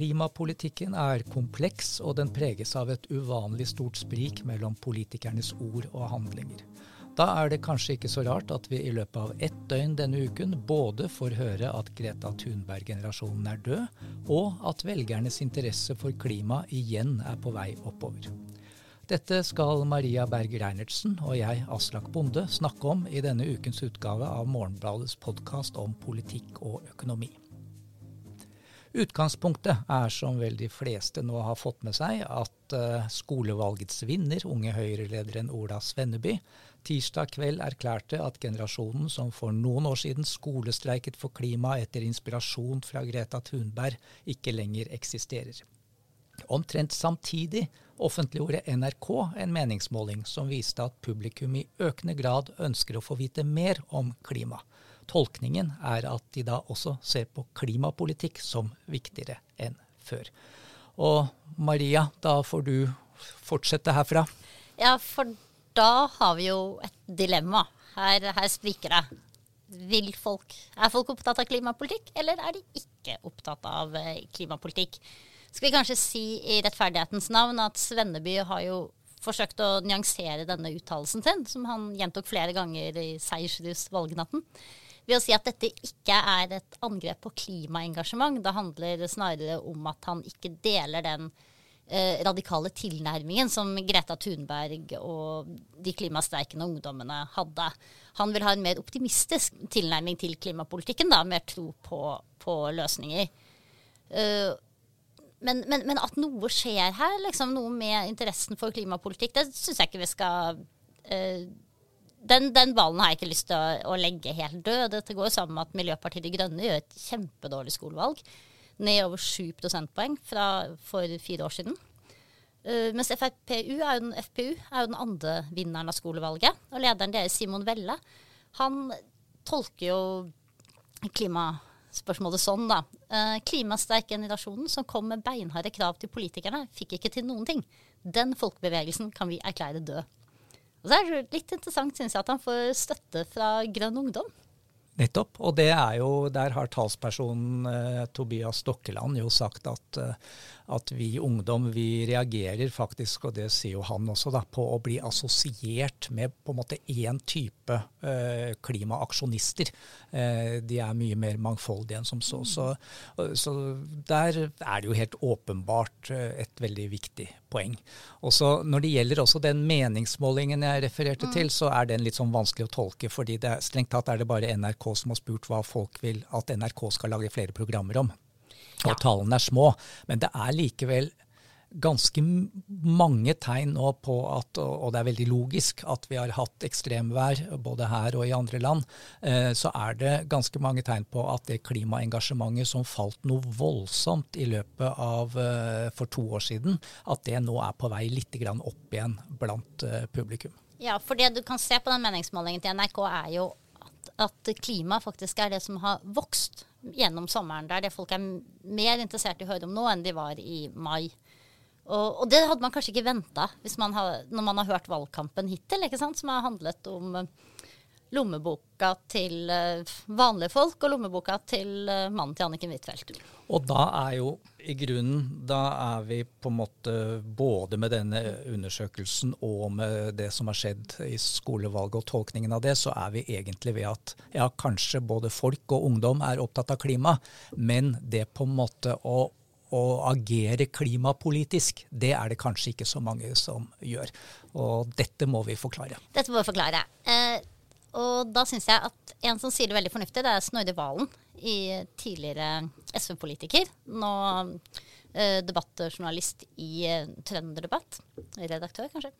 Klimapolitikken er kompleks, og den preges av et uvanlig stort sprik mellom politikernes ord og handlinger. Da er det kanskje ikke så rart at vi i løpet av ett døgn denne uken både får høre at Greta Thunberg-generasjonen er død, og at velgernes interesse for klima igjen er på vei oppover. Dette skal Maria Berg Reinertsen og jeg, Aslak Bonde, snakke om i denne ukens utgave av Morgenbladets podkast om politikk og økonomi. Utgangspunktet er, som vel de fleste nå har fått med seg, at uh, skolevalgets vinner, unge Høyre-lederen Ola Svenneby, tirsdag kveld erklærte at generasjonen som for noen år siden skolestreiket for klima etter inspirasjon fra Greta Thunberg, ikke lenger eksisterer. Omtrent samtidig offentliggjorde NRK en meningsmåling som viste at publikum i økende grad ønsker å få vite mer om klima. Tolkningen er at de da også ser på klimapolitikk som viktigere enn før. Og Maria, da får du fortsette herfra. Ja, for da har vi jo et dilemma. Her, her spriker det. Vil folk, er folk opptatt av klimapolitikk, eller er de ikke opptatt av eh, klimapolitikk? Skal vi kanskje si i rettferdighetens navn at Svenneby har jo forsøkt å nyansere denne uttalelsen sin, som han gjentok flere ganger i seiersrus valgnatten ved å si at dette ikke er et angrep på klimaengasjement. Det handler snarere om at han ikke deler den eh, radikale tilnærmingen som Greta Thunberg og de klimastreikende ungdommene hadde. Han vil ha en mer optimistisk tilnærming til klimapolitikken, da, mer tro på, på løsninger. Uh, men, men, men, at noe skjer her, liksom, noe med interessen for klimapolitikk, det syns jeg ikke vi skal uh, den, den, ballen har jeg ikke lyst til å, å, legge helt død. Dette går sammen med at Miljøpartiet De Grønne gjør et kjempedårlig skolevalg. Ned over 7 prosentpoeng fra, for fire år siden. Uh, mens FPU er, den, FPU er jo den andre vinneren av skolevalget. Og lederen deres, Simon Velle, han tolker jo klimaspørsmålet sånn, da. Uh, klimasterk generasjonen som kom med beinharde krav til politikerne, fikk ikke til noen ting. Den folkebevegelsen kan vi erklære død. Og så er det litt interessant, syns jeg, at han får støtte fra Grønn Ungdom. Nettopp. Og det er jo, der har talspersonen eh, Tobias Stokkeland jo sagt at, eh, at vi ungdom vi reagerer faktisk, og det sier jo han også, da, på å bli assosiert med på en måte én type eh, klimaaksjonister. Eh, de er mye mer mangfoldige enn som så. så. Så der er det jo helt åpenbart eh, et veldig viktig poeng. Også når det gjelder også den meningsmålingen jeg refererte mm. til, så er den litt sånn vanskelig å tolke. fordi det, strengt tatt er det bare NRK som har spurt hva folk vil at NRK skal lage flere programmer om. Og tallene er små. Men det er likevel ganske mange tegn nå på at, og det er veldig logisk, at vi har hatt ekstremvær både her og i andre land, eh, så er det ganske mange tegn på at det klimaengasjementet som falt noe voldsomt i løpet av eh, for to år siden, at det nå er på vei litt opp igjen blant eh, publikum. Ja, for det du kan se på den meningsmålingen til NRK, er jo at, at klima faktisk er det som har vokst gjennom sommeren. Det er det folk er mer interessert i å høre om nå enn de var i mai. Og, og, det hadde man kanskje ikke venta når man har hørt valgkampen hittil, som har handlet om lommeboka til uh, vanlige folk og lommeboka til uh, mannen til Anniken Huitfeldt. Og da er jo i grunnen Da er vi på en måte både med denne undersøkelsen og med det som har skjedd i skolevalget og tolkningen av det, så er vi egentlig ved at ja, kanskje både folk og ungdom er opptatt av klima, men det på en måte å å agere klimapolitisk, det er det kanskje ikke så mange som gjør. Og dette må vi forklare. Dette må vi forklare. Eh, og da syns jeg at en som sier det veldig fornuftig, det er Snorre Valen, I tidligere SV-politiker. Nå eh, debattjournalist i eh, Trønderdebatt. Redaktør, kanskje.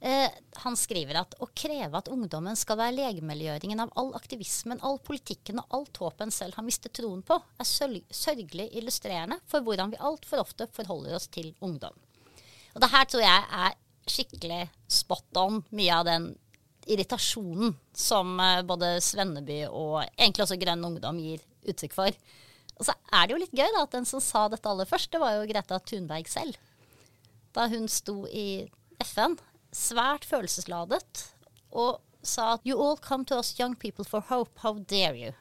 Eh, han skriver at å kreve at ungdommen skal være legemiddelgjøringen av all aktivismen, all politikken og alt håpet en selv har mistet troen på, er sørgelig illustrerende for hvordan vi altfor ofte forholder oss til ungdom. Og det her tror jeg er skikkelig spot on mye av den irritasjonen som eh, både Svenneby og egentlig også Grønn Ungdom gir uttrykk for. Og så er det jo litt gøy da, at den som sa dette aller først, det var jo Greta Thunberg selv. Da hun sto i FN svært følelsesladet og sa at You all come to us young people for hope. How dare you?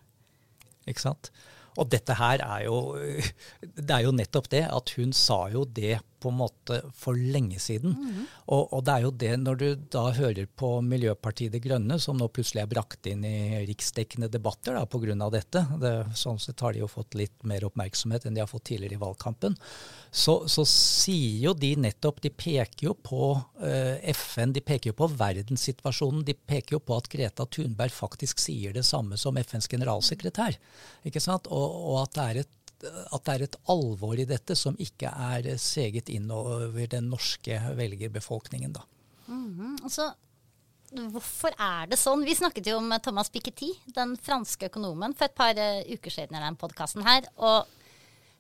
Ikke sant? Og dette her er jo Det er jo nettopp det at hun sa jo det på en måte for lenge siden. Mm. Og, og, det er jo det når du da hører på Miljøpartiet De Grønne, som nå plutselig er brakt inn i riksdekkende debatter pga. dette. Det, sånn sett har de jo fått litt mer oppmerksomhet enn de har fått tidligere i valgkampen. Så, så sier jo de nettopp De peker jo på eh, FN, de peker jo på verdenssituasjonen. De peker jo på at Greta Thunberg faktisk sier det samme som FNs generalsekretær. ikke sant? Og, og at, det er et, at, det er et, alvor i dette som ikke er seget innover den norske velgerbefolkningen. da. Mm -hmm. altså, hvorfor er det sånn? Vi snakket jo om Thomas Piketty, den franske økonomen, for et par uh, uker siden i den podkasten her. Og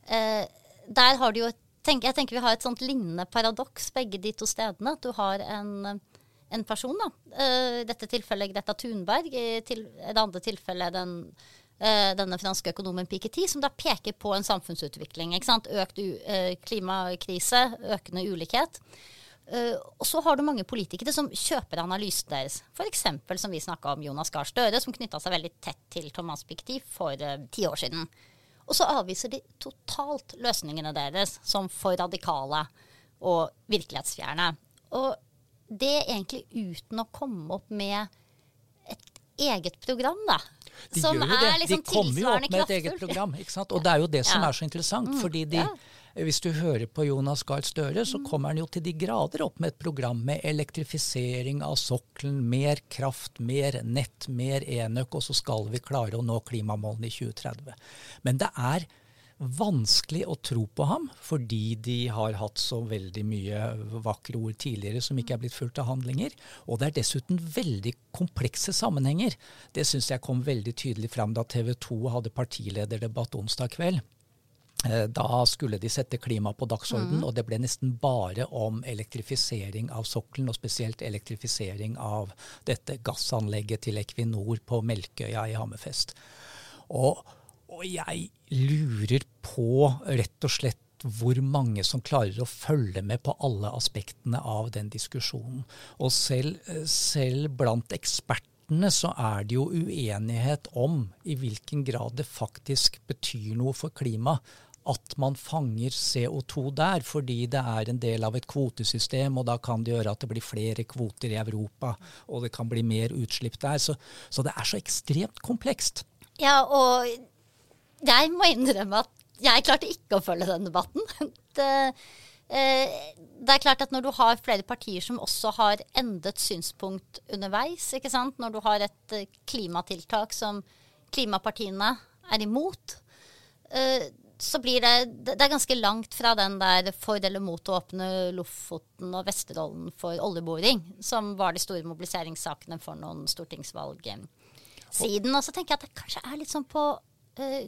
uh, der har du jo tenk, Jeg tenker vi har et sånt lignende paradoks begge de to stedene. At du har en en person. da. Uh, dette tilfellet Greta Thunberg, i til, det andre tilfellet den, denne franske økonomen Piketty, som da peker på en samfunnsutvikling. Økt uh, klimakrise, økende ulikhet. og så har du mange politikere som kjøper analysen deres. F.eks. som vi snakka om Jonas Gahr Støre, som knytta seg veldig tett til Thomas Piketty for ti år siden. Og så avviser de totalt løsningene deres som for radikale og virkelighetsfjerne. Og det egentlig uten å komme opp med et eget program, da. De som gjør jo det. Liksom de kommer jo opp med et eget program. Og det er jo det som er så interessant. Mm, fordi de, hvis du hører på Jonas Gahr Støre, så mm. kommer han jo til de grader opp med et program med elektrifisering av sokkelen, mer kraft, mer nett, mer enøk, og så skal vi klare å nå klimamålene i 2030. Men det er vanskelig å tro på ham, fordi de har hatt så veldig mye vakre ord tidligere som ikke er blitt fulgt av handlinger. Og det er dessuten veldig komplekse sammenhenger. Det syns jeg kom veldig tydelig fram da TV 2 hadde partilederdebatt onsdag kveld. Eh, da skulle de sette klima på dagsorden, mm. og det ble nesten bare om elektrifisering av sokkelen, og spesielt elektrifisering av dette gassanlegget til Equinor på Melkøya i Hammerfest. Og og jeg lurer på rett og slett hvor mange som klarer å følge med på alle aspektene av den diskusjonen. Og selv, selv blant ekspertene så er det jo uenighet om i hvilken grad det faktisk betyr noe for klimaet at man fanger CO2 der, fordi det er en del av et kvotesystem, og da kan det gjøre at det blir flere kvoter i Europa, og det kan bli mer utslipp der. Så, så det er så ekstremt komplekst. Ja, og jeg må innrømme at jeg klarte ikke å følge den debatten. Det, eh, det, er klart at når du har flere partier som også har endret synspunkt underveis, ikke sant? når du har et eh, klimatiltak som klimapartiene er imot, eh, så blir det Det er ganske langt fra den der for eller mot å åpne Lofoten og Vesterålen for oljeboring, som var de store mobiliseringssakene for noen stortingsvalg siden. Og så tenker jeg at det kanskje er litt sånn på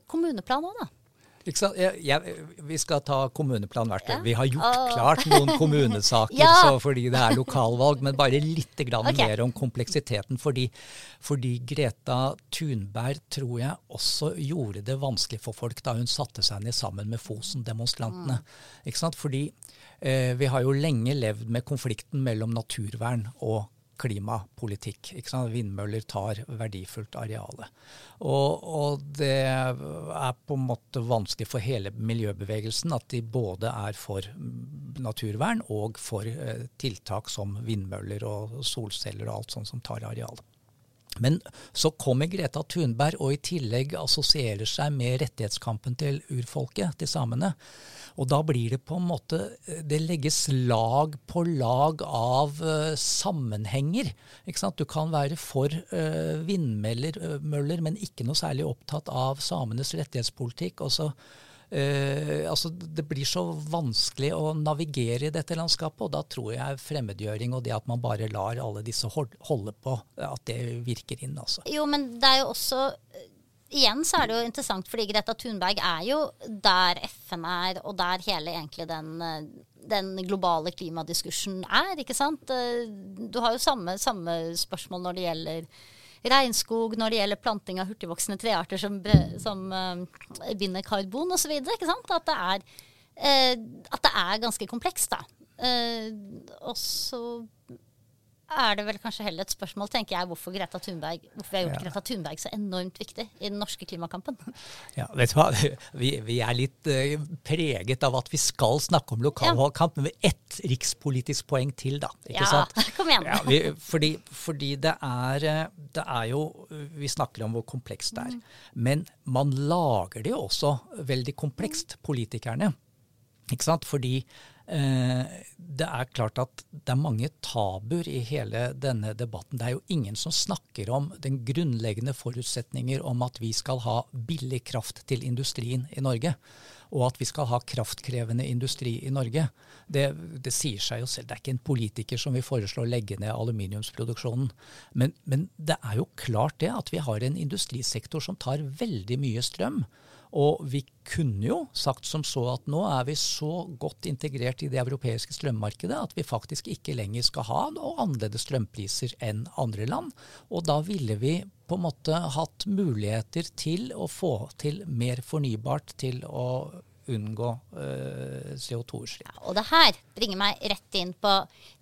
kommuneplan òg, da. Jeg, jeg, vi skal ta kommuneplan hvert år. Ja. Vi har gjort oh. klart noen kommunesaker ja. fordi det er lokalvalg, men bare litt okay. mer om kompleksiteten. Fordi, fordi, Greta Thunberg tror jeg også gjorde det vanskelig for folk da hun satte seg ned sammen med Fosen-demonstrantene. Mm. Fordi eh, vi har jo lenge levd med konflikten mellom naturvern og klimapolitikk. Vindmøller tar verdifullt areale. Og, og, det er på en måte vanskelig for hele miljøbevegelsen at de både er for naturvern og for eh, tiltak som vindmøller og solceller og alt sånt som tar areal. Men så kommer Greta Thunberg og i tillegg assosierer seg med rettighetskampen til urfolket, til samene. Og da blir det på en måte Det legges lag på lag av uh, sammenhenger. Du kan være for uh, vindmøller, men ikke noe særlig opptatt av samenes rettighetspolitikk. og så Uh, altså det blir så vanskelig å navigere i dette landskapet, og da tror jeg fremmedgjøring og det at man bare lar alle disse holde på, at det virker inn. Altså. Jo, men det er jo også igjen så er det jo interessant, fordi Greta Thunberg er jo der FN er, og der hele egentlig den, den globale klimadiskursen er. ikke sant? Du har jo samme, samme, spørsmål når det gjelder regnskog, når det gjelder planting av hurtigvoksende trearter som, som uh, binder karbon osv. At, det er, uh, at det er ganske komplekst. da. Uh, og så er det vel kanskje heller et spørsmål, tenker jeg, hvorfor, Greta Thunberg, hvorfor vi har gjort Ja. Greta Thunberg så enormt viktig i den norske klimakampen. Ja, vet du hva? Vi, vi er litt uh, preget av at vi skal snakke om lokalvalgkamp, men med ett rikspolitisk poeng til, da. Ikke Ja, sant? kom igjen. Ja, vi, fordi, fordi det, er, eh, det er jo Vi snakker om hvor komplekst det er. Men man lager det jo også veldig komplekst, politikerne. Ikke sant? Fordi det er klart at det er mange tabuer i hele denne debatten. Det er jo ingen som snakker om den grunnleggende forutsetninger om at vi skal ha billig kraft til industrien i Norge. Og at vi skal ha kraftkrevende industri i Norge. Det, det sier seg jo selv. Det er ikke en politiker som vil foreslå å legge ned aluminiumsproduksjonen. Men, men det er jo klart det at vi har en industrisektor som tar veldig mye strøm. Og vi kunne jo sagt som så at nå er vi så godt integrert i det europeiske strømmarkedet at vi faktisk ikke lenger skal ha noe annerledes strømpriser enn andre land. Og da ville vi på en måte hatt muligheter til å få til mer fornybart til å unngå eh, CO2-utslipp. Og det her bringer meg rett inn på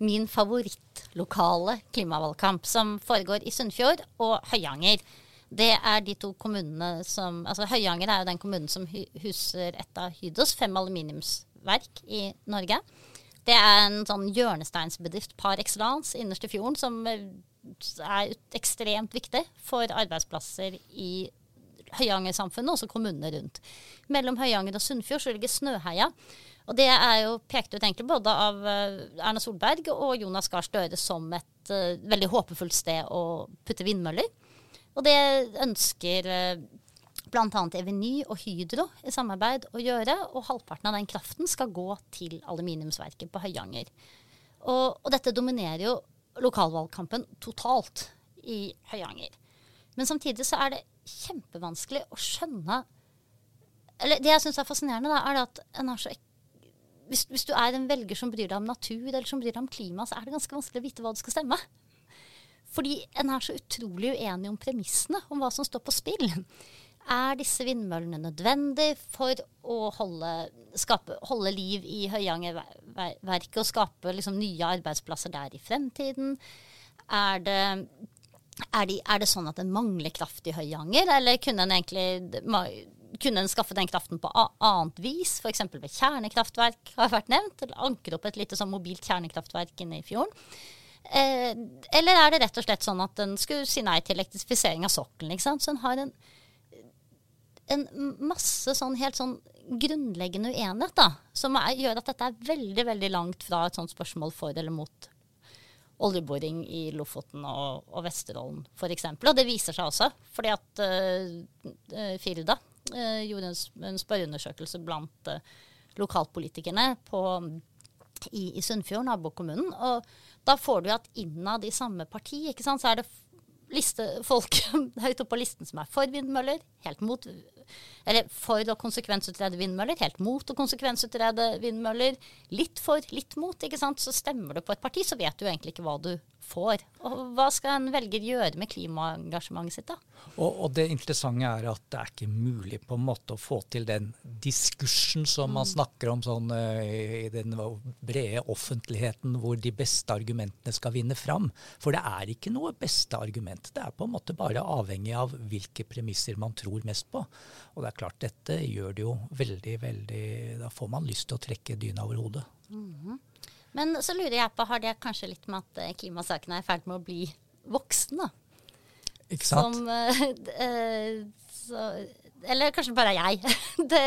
min favorittlokale klimavalgkamp, som foregår i Sunnfjord og Høyanger. Det er de to kommunene som Altså Høyanger er jo den kommunen som huser et av Hydos fem aluminiumsverk i Norge. Det er en sånn hjørnesteinsbedrift par excellence innerst i fjorden som eh, er ekstremt viktig for arbeidsplasser i Høyanger-samfunnet, også kommunene rundt. Mellom Høyanger og Sunnfjord så ligger Snøheia. Og det er jo pekt ut egentlig både av eh, Erna Solberg og Jonas Gahr Støre som et uh, veldig håpefullt sted å putte vindmøller. Og det ønsker uh, bl.a. Eveny og Hydro i samarbeid å gjøre. Og halvparten av den kraften skal gå til aluminiumsverket på Høyanger. Og, og dette dominerer jo lokalvalgkampen totalt i Høyanger. Men samtidig så er det kjempevanskelig å skjønne Eller det jeg syns er fascinerende, da, er at en har så hvis, hvis du er en velger som bryr deg om natur eller som bryr deg om klima, så er det ganske vanskelig å vite hva du skal stemme. Fordi en er så utrolig uenig om premissene, om hva som står på spill. Er disse vindmøllene nødvendig for å holde, skape, holde liv i Høyangerverket og skape liksom nye arbeidsplasser der i fremtiden? Er det, er, de, er det sånn at en mangler kraft i Høyanger, eller kunne en egentlig kunne en skaffe den kraften på annet vis, f.eks. ved kjernekraftverk, har vært nevnt? Eller ankre opp et lite sånn mobilt kjernekraftverk inne i fjorden? Eh, eller er det rett og slett sånn at en skulle si nei til elektrifisering av sokkelen? Så en har en, en masse sånn helt sånn grunnleggende uenighet, da, som er, gjør at dette er veldig veldig langt fra et sånt spørsmål for eller mot oljeboring i Lofoten og, og Vesterålen f.eks. Og det viser seg også, fordi at uh, Firda uh, gjorde en, en spørreundersøkelse blant uh, lokalpolitikerne på i, i Sunnfjord, nabokommunen. Og da får du at innad i samme parti, ikke sant, så er det liste, folk høyt oppe på listen som er for vindmøller, helt mot Eller for å konsekvensutrede vindmøller, helt mot å konsekvensutrede vindmøller. Litt for, litt mot, ikke sant. Så stemmer du på et parti, så vet du egentlig ikke hva du får. Og hva skal en velger gjøre med klimaengasjementet sitt, da? Og, og det interessante er at det er ikke mulig på en måte å få til den diskursen som man snakker om sånn eh, i den brede offentligheten, hvor de beste argumentene skal vinne fram. For det er ikke noe beste argument. Det er på en måte bare avhengig av hvilke premisser man tror mest på. Og det er klart, dette gjør det jo veldig, veldig Da får man lyst til å trekke dyna over hodet. Men så lurer jeg på, har det kanskje litt med at eh, klimasakene er i ferd med å bli voksne? Ikke sant? Som eh, så, Eller kanskje bare jeg. det,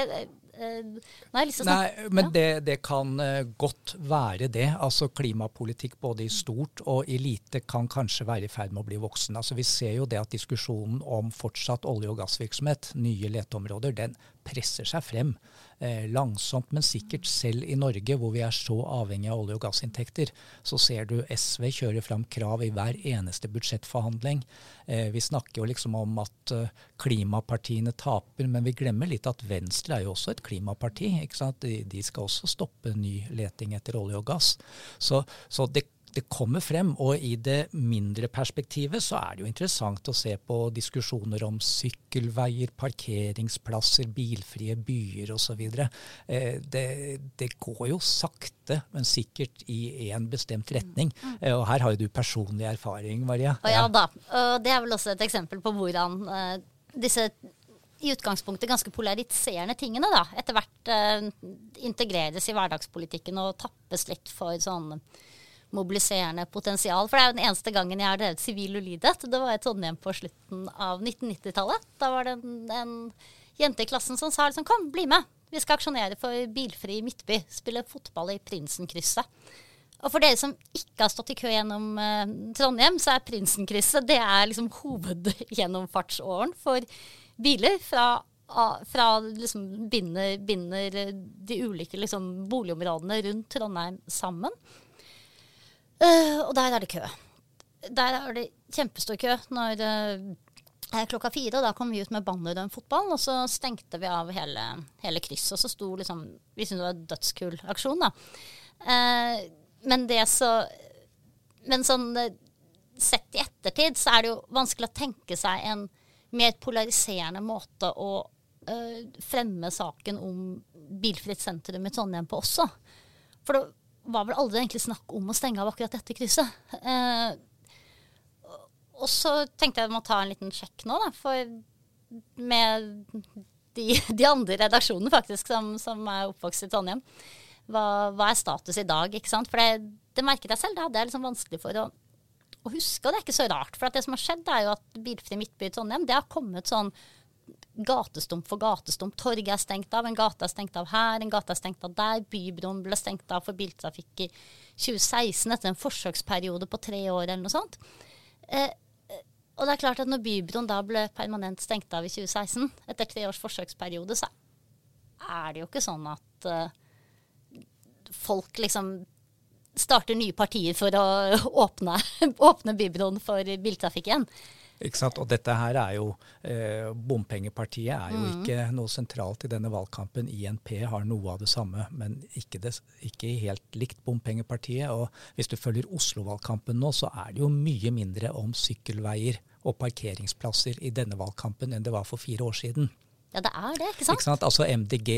eh, å snakke Nei, men Ja. det, det kan eh, godt være det. Altså Klimapolitikk både i stort og i lite kan kanskje være i ferd med å bli voksen. Altså Vi ser jo det at diskusjonen om fortsatt olje- og gassvirksomhet, nye leteområder, den presser seg frem. Eh, langsomt, men sikkert selv i Norge, hvor vi er så avhengig av olje- og gassinntekter, så ser du SV kjøre fram krav i hver eneste budsjettforhandling. Eh, vi snakker jo liksom om at eh, klimapartiene taper, men vi glemmer litt at Venstre er jo også et klimaparti. ikke sant? De, skal også stoppe ny leting etter olje og gass. Så, så det, det, kommer frem. Og i det mindre perspektivet så er det jo interessant å se på diskusjoner om sykkelveier, parkeringsplasser, bilfrie byer osv. Eh, det, det går jo sakte, men sikkert i en bestemt retning. Mm. Eh, og her har jo du personlig erfaring, Maria. Og ja da. Og det er vel også et eksempel på hvordan uh, disse i utgangspunktet ganske polariserende tingene da, etter hvert integreres i hverdagspolitikken og tappes litt for sånn mobiliserende potensial. For det er jo den eneste gangen jeg har drevet sivil ulydighet. Det var i Trondheim på slutten av 1990-tallet. Da var det en, en, jente i klassen som sa liksom kom, bli med. Vi skal aksjonere for bilfri Midtby. Spille fotball i Prinsenkrysset. Og for dere som ikke har stått i kø gjennom eh, Trondheim, så er Prinsenkrysset det er liksom hovedgjennomfartsåren for biler fra fra liksom binder, binder, de ulike liksom, boligområdene rundt Trondheim sammen. Uh, og der er det kø. Der er det kjempestor kø når uh, klokka fire. Da kom vi ut med banner en fotball, og så stengte vi av hele, hele krysset. Og så sto liksom Vi syntes det var en dødskul aksjon, da. Uh, men det så Men sånn sett i ettertid så er det jo vanskelig å tenke seg en mer polariserende måte å fremme saken om bilfritt sentrum i Trondheim på også. For det var vel aldri egentlig snakk om å stenge av akkurat dette krysset. Eh, og så tenkte jeg jeg må ta en liten sjekk nå, da, for med de, de andre redaksjonene faktisk som, som, er oppvokst i Trondheim. Hva, hva, er status i dag? ikke sant? For det, det merket jeg selv. Det hadde jeg liksom vanskelig for å, å, huske. Og det er ikke så rart. For det som har skjedd, er jo at Bilfri Midtby i Trondheim det har kommet sånn gatestump for gatestump. Torget er stengt av, en gate er stengt av her, en gate er stengt av der. Bybroen ble stengt av for biltrafikk i 2016 etter en forsøksperiode på tre år eller noe sånt. Eh, og det er klart at når Bybroen da ble permanent stengt av i 2016, etter tre års forsøksperiode, så er det jo ikke sånn at eh, folk liksom starter nye partier for å åpne, åpne Bybroen for biltrafikk igjen. Og dette her er jo eh, Bompengepartiet er jo mm. ikke noe sentralt i denne valgkampen. INP har noe av det samme, men ikke, det, ikke helt likt Bompengepartiet. Og hvis du følger Oslo-valgkampen nå, så er det jo mye mindre om sykkelveier og parkeringsplasser i denne valgkampen enn det var for fire år siden. Ja, det er det, ikke sant? Ikke sant? Altså MDG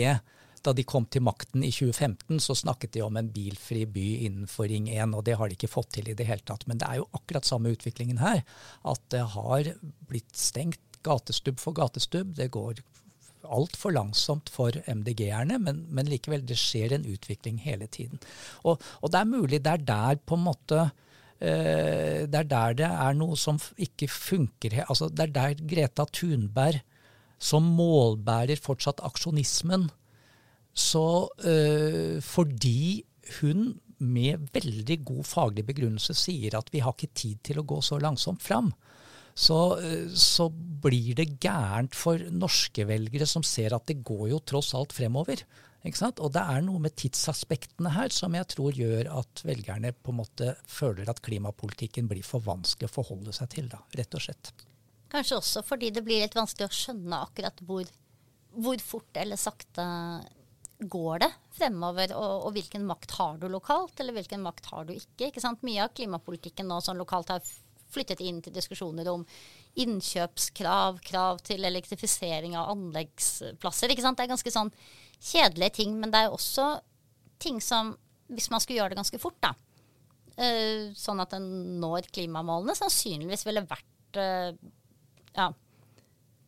da de kom til makten i 2015, så snakket de om en bilfri by innenfor Ring 1, og det har de ikke fått til i det hele tatt. Men det er jo akkurat samme utviklingen her. At det har blitt stengt gatestubb for gatestubb. Det går altfor langsomt for MDG-erne, men, men, likevel, det skjer en utvikling hele tiden. Og, og det er mulig det er der på en måte eh, det er der det er noe som ikke funker. Altså, det er der Greta Thunberg som målbærer fortsatt aksjonismen så øh, fordi hun med veldig god faglig begrunnelse sier at vi har ikke tid til å gå så langsomt fram, så, øh, så blir det gærent for norske velgere som ser at det går jo tross alt fremover. Og det er noe med tidsaspektene her som jeg tror gjør at velgerne på en måte føler at klimapolitikken blir for vanskelig å forholde seg til, da, rett og slett. Kanskje også fordi det blir litt vanskelig å skjønne akkurat hvor, hvor fort eller sakte går det fremover, og, og, hvilken makt har du lokalt, eller hvilken makt har du ikke? ikke sant? Mye av klimapolitikken nå sånn lokalt har flyttet inn til diskusjoner om innkjøpskrav, krav til elektrifisering av anleggsplasser. ikke sant? Det er ganske sånn kjedelige ting, men det er også ting som, hvis man skulle gjøre det ganske fort, da, uh, sånn at en når klimamålene, sannsynligvis ville vært uh, ja,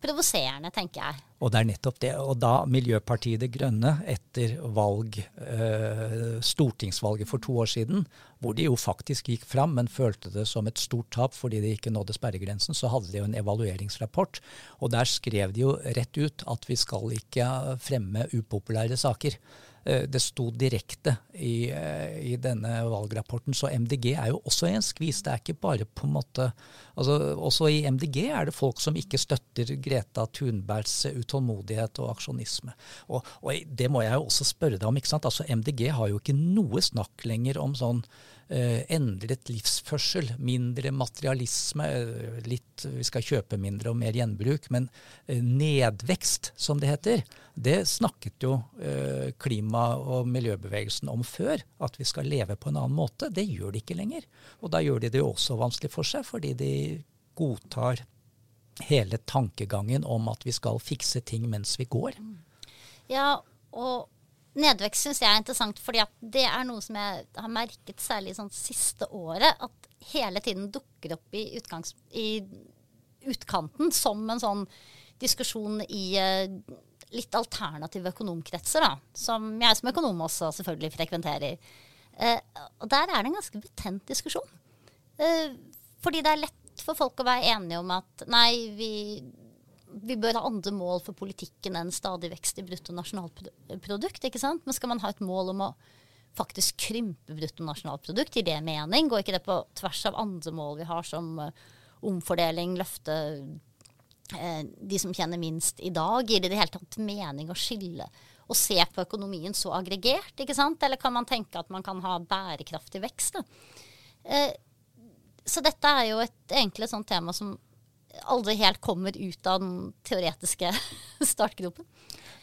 provoserende, tenker jeg. Og det er nettopp det. Og da Miljøpartiet De Grønne etter valg, eh, stortingsvalget for to år siden, hvor de jo faktisk gikk fram, men følte det som et stort tap fordi de ikke nådde sperregrensen, så hadde de jo en evalueringsrapport. Og der skrev de jo rett ut at vi skal ikke fremme upopulære saker. Eh, det sto direkte i, eh, i, denne valgrapporten. Så MDG er jo også i en skvis. Det er ikke bare på en måte altså Også i MDG er det folk som ikke støtter Greta Thunbergs utålmodighet og aksjonisme. Og, og, det må jeg jo også spørre deg om. ikke sant? Altså MDG har jo ikke noe snakk lenger om sånn endret livsførsel, mindre materialisme, uh, litt vi skal kjøpe mindre og mer gjenbruk. Men uh, nedvekst, som det heter, det snakket jo klima- og miljøbevegelsen om før. At vi skal leve på en annen måte. Det gjør de ikke lenger. Og da gjør de det jo også vanskelig for seg, fordi de godtar hele tankegangen om at vi skal fikse ting mens vi går. Ja, og nedvekst syns jeg er interessant, fordi det er noe som jeg har merket særlig sånn siste året. At hele tiden dukker opp i, utgangs, i utkanten som en sånn diskusjon i uh, litt alternative økonomkretser, da. Som jeg som økonom også selvfølgelig frekventerer. Uh, og der er det en ganske betent diskusjon. Uh, fordi det er lett for folk å være enige om at nei, vi, vi bør ha andre mål for politikken enn stadig vekst i bruttonasjonalprodukt. ikke sant? Men skal man ha et mål om å faktisk krympe bruttonasjonalprodukt, gir det mening? Går ikke det på tvers av andre mål vi har, som uh, omfordeling, løfte uh, de som tjener minst i dag? Gir det i det hele tatt mening å skille og se på økonomien så aggregert? ikke sant? Eller kan man tenke at man kan ha bærekraftig vekst? Uh, så dette er jo et, egentlig et sånt tema som aldri helt kommer ut av den teoretiske startgropen.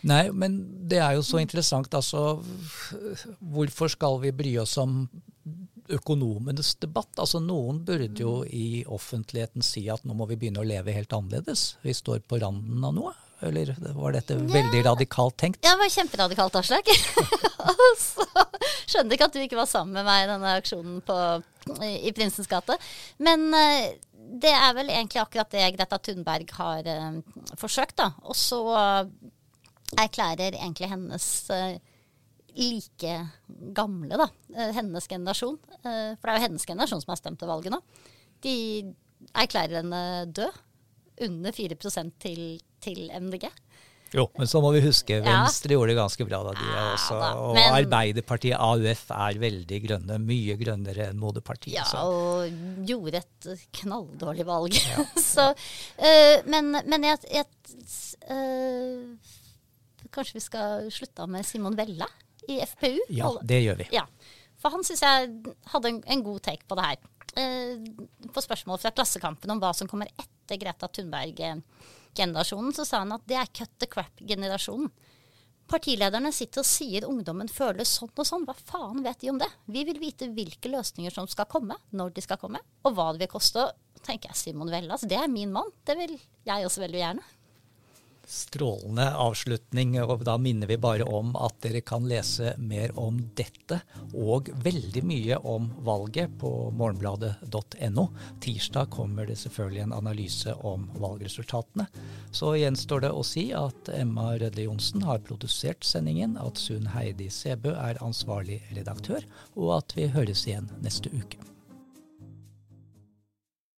Nei, men det er jo så interessant. Altså, hvorfor skal vi bry oss om økonomenes debatt? Altså, noen burde jo i offentligheten si at nå må vi begynne å leve helt annerledes. Vi står på randen av noe. Eller var dette veldig radikalt tenkt? Ja, det var kjemperadikalt, Aslak. så skjønner ikke at du ikke var sammen med meg i denne aksjonen på, i Prinsens gate. Men uh, det er vel egentlig akkurat det Greta Thunberg har uh, forsøkt, da. Og så uh, erklærer egentlig hennes like gamle, da, hennes generasjon, for det er jo hennes generasjon som har stemt til valget nå, de erklærer henne død. Under 4% til til MDG. Jo, men så må vi huske Venstre ja. gjorde det ganske bra da, de ja, også. Og men, Arbeiderpartiet, AUF, er veldig grønne. Mye grønnere enn Moderpartiet. Ja, så. og gjorde et knalldårlig valg. Ja. så, øh, men, men jeg, jeg øh, Kanskje vi skal slutte med Simon Vella i FPU? Ja, det gjør vi. Ja, For han syns jeg hadde en, en, god take på det her. Uh, på spørsmål fra Klassekampen om hva som kommer etter Greta Thunberg generasjonen, så sa han at det er cut the crap-generasjonen. Partilederne sitter og sier ungdommen føler sånn og sånn. Hva faen vet de om det? Vi vil vite hvilke løsninger som skal komme, når de skal komme, og hva det vil koste. tenker jeg Simon Vellas, det er min mann. Det vil jeg også veldig gjerne. Strålende avslutning. og Da minner vi bare om at dere kan lese mer om dette og veldig mye om valget på morgenbladet.no. Tirsdag kommer det selvfølgelig en analyse om valgresultatene. Så gjenstår det å si at Emma Rødle Johnsen har produsert sendingen, at Sunn Heidi Sebø er ansvarlig redaktør, og at vi høres igjen neste uke.